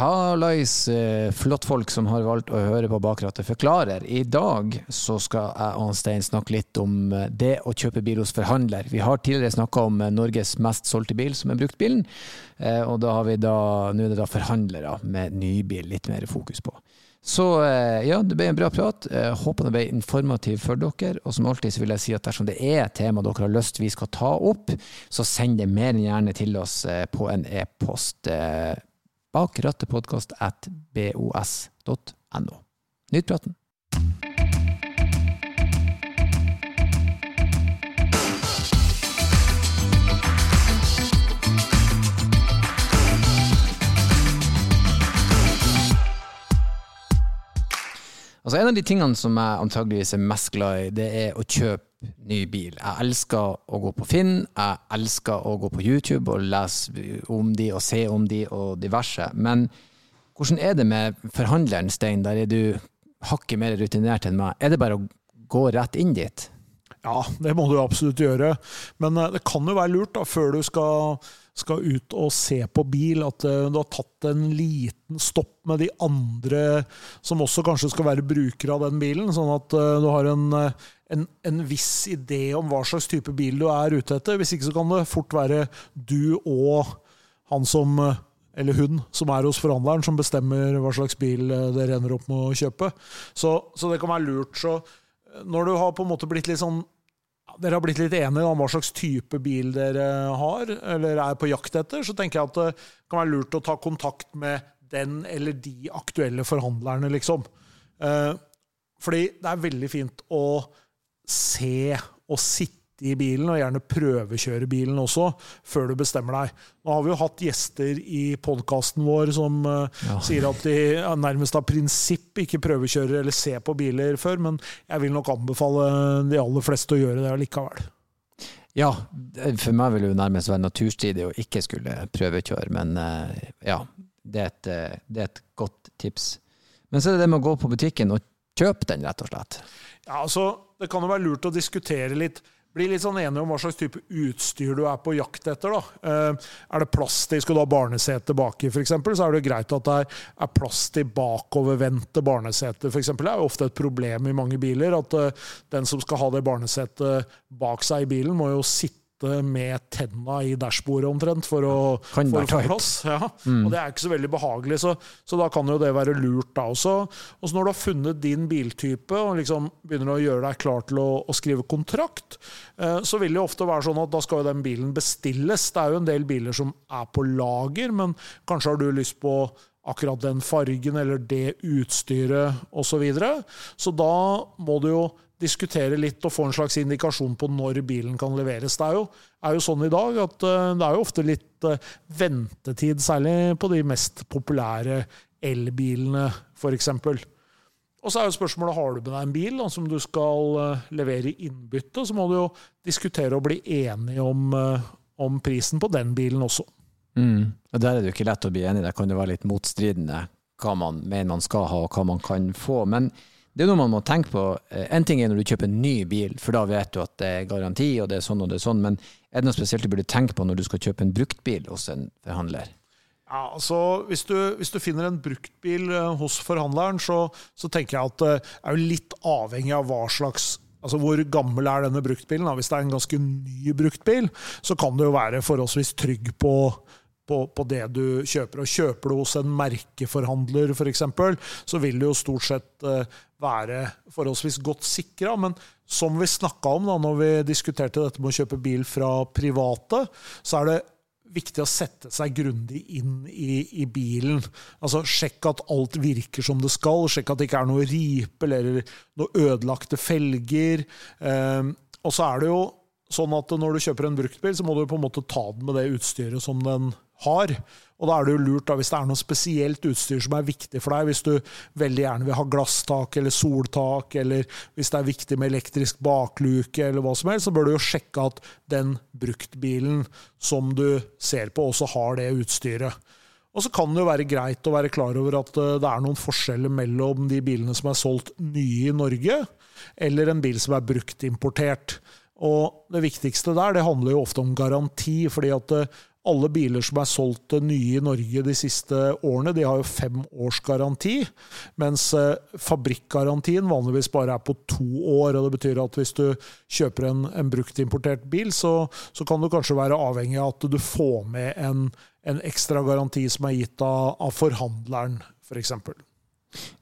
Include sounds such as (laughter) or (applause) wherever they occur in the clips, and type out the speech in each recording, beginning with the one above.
Hallais, flott flottfolk som har valgt å høre på Bakrattet forklarer. I dag så skal jeg og Stein snakke litt om eh, det å kjøpe bil hos forhandler. Vi har tidligere snakka om eh, Norges mest solgte bil, som er bruktbilen. Og da har vi da, nå er det da forhandlere med nybil litt mer fokus på. Så ja, det ble en bra prat. Håper det ble informativ for dere. Og som alltid så vil jeg si at dersom det er et tema dere har lyst vi skal ta opp, så send det mer enn gjerne til oss på en e-post bak rattepodkast at bos.no. Praten! Altså En av de tingene som jeg antageligvis er mest glad i, det er å kjøpe ny bil. Jeg elsker å gå på Finn, jeg elsker å gå på YouTube og lese om de og se om de og diverse. Men hvordan er det med forhandleren, Stein? Der er du hakket mer rutinert enn meg. Er det bare å gå rett inn dit? Ja, det må du absolutt gjøre. Men eh, det kan jo være lurt, da, før du skal skal ut og se på bil, at eh, du har tatt en liten stopp med de andre som også kanskje skal være brukere av den bilen, sånn at eh, du har en, eh, en, en, viss idé om hva slags type bil du er ute etter. Hvis ikke så kan det fort være du og han som eller hun som er hos forhandleren, som bestemmer hva slags bil dere ender opp med å kjøpe. Så, så det kan være lurt. Så når du har på en måte blitt litt sånn dere har blitt litt enige om hva slags type bil dere har, eller er på jakt etter, så tenker jeg at det kan være lurt å ta kontakt med den eller de aktuelle forhandlerne, liksom. Eh, fordi det er veldig fint å se og sitte i bilen, og gjerne prøvekjøre bilen også, før du bestemmer deg. Nå har vi jo hatt gjester i podkasten vår som uh, ja. sier at de nærmest av prinsipp ikke prøvekjører eller ser på biler før, men jeg vil nok anbefale de aller fleste å gjøre det allikevel. Ja, for meg vil det jo nærmest være naturstridig å ikke skulle prøvekjøre, men uh, ja, det er, et, uh, det er et godt tips. Men så er det det med å gå på butikken og kjøpe den, rett og slett. Ja, altså, Det kan jo være lurt å diskutere litt bli litt sånn enige om hva slags type utstyr du er på jakt etter. da. Eh, er det plass til Skal du ha barnesete baki, f.eks., så er det greit at det er plass til bakovervendte barneseter. For eksempel. det er jo ofte et problem i mange biler at eh, den som skal ha det barnesetet bak seg i bilen, må jo sitte sitte med tenna i dashbordet omtrent for å, for å få plass. Ja. Mm. Og det er ikke så veldig behagelig, så, så, da kan jo det være lurt da også. Og så når du har funnet din biltype og liksom begynner å gjøre deg klar til å, å skrive kontrakt, eh, så vil det jo ofte være sånn at da skal jo den bilen bestilles. Det er jo en del biler som er på lager, men kanskje har du lyst på akkurat den fargen eller det utstyret osv. Så, videre. så da må du jo diskutere litt og få en slags indikasjon på når bilen kan leveres. Det er jo, er jo sånn i dag at uh, det er jo ofte litt uh, ventetid, særlig på de mest populære elbilene, f.eks. Og så er jo spørsmålet har du med deg en bil da, som du skal uh, levere innbytte, så må du jo diskutere og bli enige om, om prisen på den bilen også. Mm. Og Der er det jo ikke lett å bli enig, der kan det være litt motstridende hva man mener man skal ha og hva man kan få. Men det er noe man må tenke på. Eh, en ting er når du kjøper en ny bil, for da vet du at det er garanti, og det er sånn og det er sånn, men er det noe spesielt du burde tenke på når du skal kjøpe en bruktbil hos en forhandler? Ja, altså hvis du, hvis du finner en bruktbil eh, hos forhandleren, så, så, tenker jeg at det er jo litt avhengig av hva slags Altså Hvor gammel er denne bruktbilen? Hvis det er en ganske ny bruktbil, så kan du jo være forholdsvis trygg på på, på, det du kjøper. Og kjøper du hos en merkeforhandler f.eks., så vil du jo stort sett uh, være forholdsvis godt sikra. Men som vi snakka om da når vi diskuterte dette med å kjøpe bil fra private, så er det viktig å sette seg grundig inn i, i, bilen. Altså Sjekk at alt virker som det skal. Sjekk at det ikke er noe ripe eller noe ødelagte felger. Eh, og så er det jo sånn at når du kjøper en bruktbil, så må du på en måte ta den med det utstyret som den har. Og da er det jo lurt, da, hvis det er noe spesielt utstyr som er viktig for deg, hvis du veldig gjerne vil ha glasstak eller soltak, eller hvis det er viktig med elektrisk bakluke eller hva som helst, så bør du jo sjekke at den bruktbilen som du ser på, også har det utstyret. Og så kan det jo være greit å være klar over at eh, det er noen forskjeller mellom de bilene som er solgt nye i Norge, eller en bil som er bruktimportert. Og det viktigste der det handler jo ofte om garanti. fordi at eh, alle biler som er solgt nye i Norge de siste årene, de har jo fem års garanti, mens eh, fabrikkgarantien vanligvis bare er på to år. og Det betyr at hvis du kjøper en, en bruktimportert bil, så, så, kan du kanskje være avhengig av at du får med en, en ekstra garanti som er gitt av, av forhandleren, f.eks. For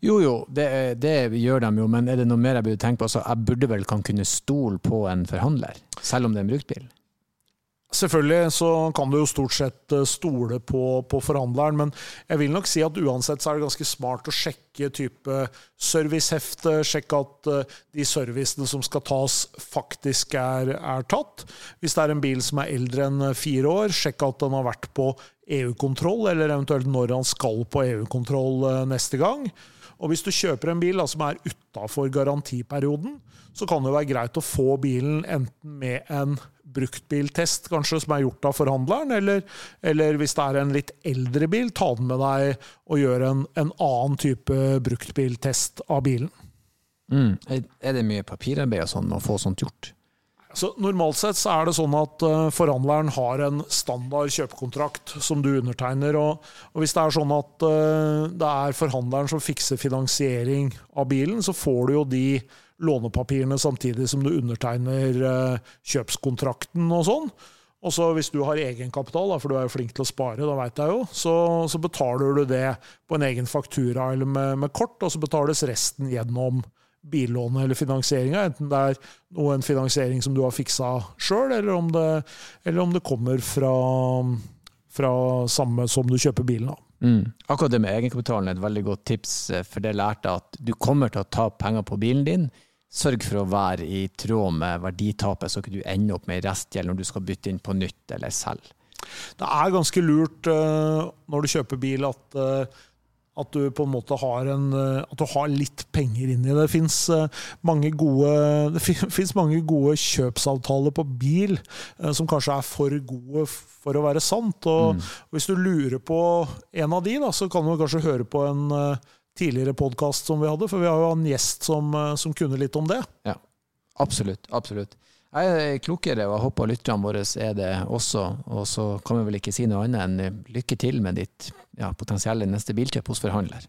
jo, jo, det, det, gjør de jo, men er det noe mer jeg burde tenke på? Altså, jeg burde vel kan kunne stole på en forhandler, selv om det er en bruktbil? Selvfølgelig så kan du jo stort sett eh, stole på, på, forhandleren, men jeg vil nok si at uansett så er det ganske smart å sjekke type servicehefte, sjekke at eh, de servicene som skal tas, faktisk er, er, tatt. Hvis det er en bil som er eldre enn fire år, sjekke at den har vært på EU-kontroll, eller eventuelt når han skal på EU-kontroll eh, neste gang. Og hvis du kjøper en bil da, som er utafor garantiperioden, så kan det være greit å få bilen enten med en bruktbiltest kanskje som er gjort av forhandleren, eller, eller, hvis det er en litt eldre bil, ta den med deg og gjøre en, en annen type bruktbiltest av bilen. Mm. Er det mye papirarbeid og sånn å få sånt gjort? Så Normalt sett så er det sånn at uh, forhandleren har en standard kjøpekontrakt som du undertegner. Og, og Hvis det er sånn at uh, det er forhandleren som fikser finansiering av bilen, så får du jo de lånepapirene samtidig som du undertegner uh, kjøpskontrakten og sånn. Og så Hvis du har egenkapital, for du er jo flink til å spare, da vet jeg jo, så, så betaler du det på en egen faktura eller med, med kort, og så betales resten gjennom billånet eller finansieringa, enten det er noe, en finansiering som du har fiksa sjøl, eller, eller, om det kommer fra, fra samme som du kjøper bilen av. Mm. Akkurat det med egenkapitalen er et veldig godt tips, eh, for det lærte at du kommer til å ta penger på bilen din. Sørg for å være i tråd med verditapet, så ikke du ender opp med restgjeld når du skal bytte inn på nytt eller selge. Det er ganske lurt uh, når du kjøper bil at uh, at du på en måte har, en, eh, at du har litt penger inni det. Det fins eh, mange, (laughs) mange, gode kjøpsavtaler på bil eh, som kanskje er for gode for å være sant. Og mm. Hvis du lurer på en av de, da, så kan du kanskje høre på en tidligere podkast som vi hadde, for vi har jo en gjest som, som kunne litt om det. Ja, absolutt. absolutt. Jeg er klokere, og jeg håper lytterne våre er det også. Og så kan vi vel ikke si noe annet enn lykke til med ditt ja, potensielle neste bilkjøp hos forhandler.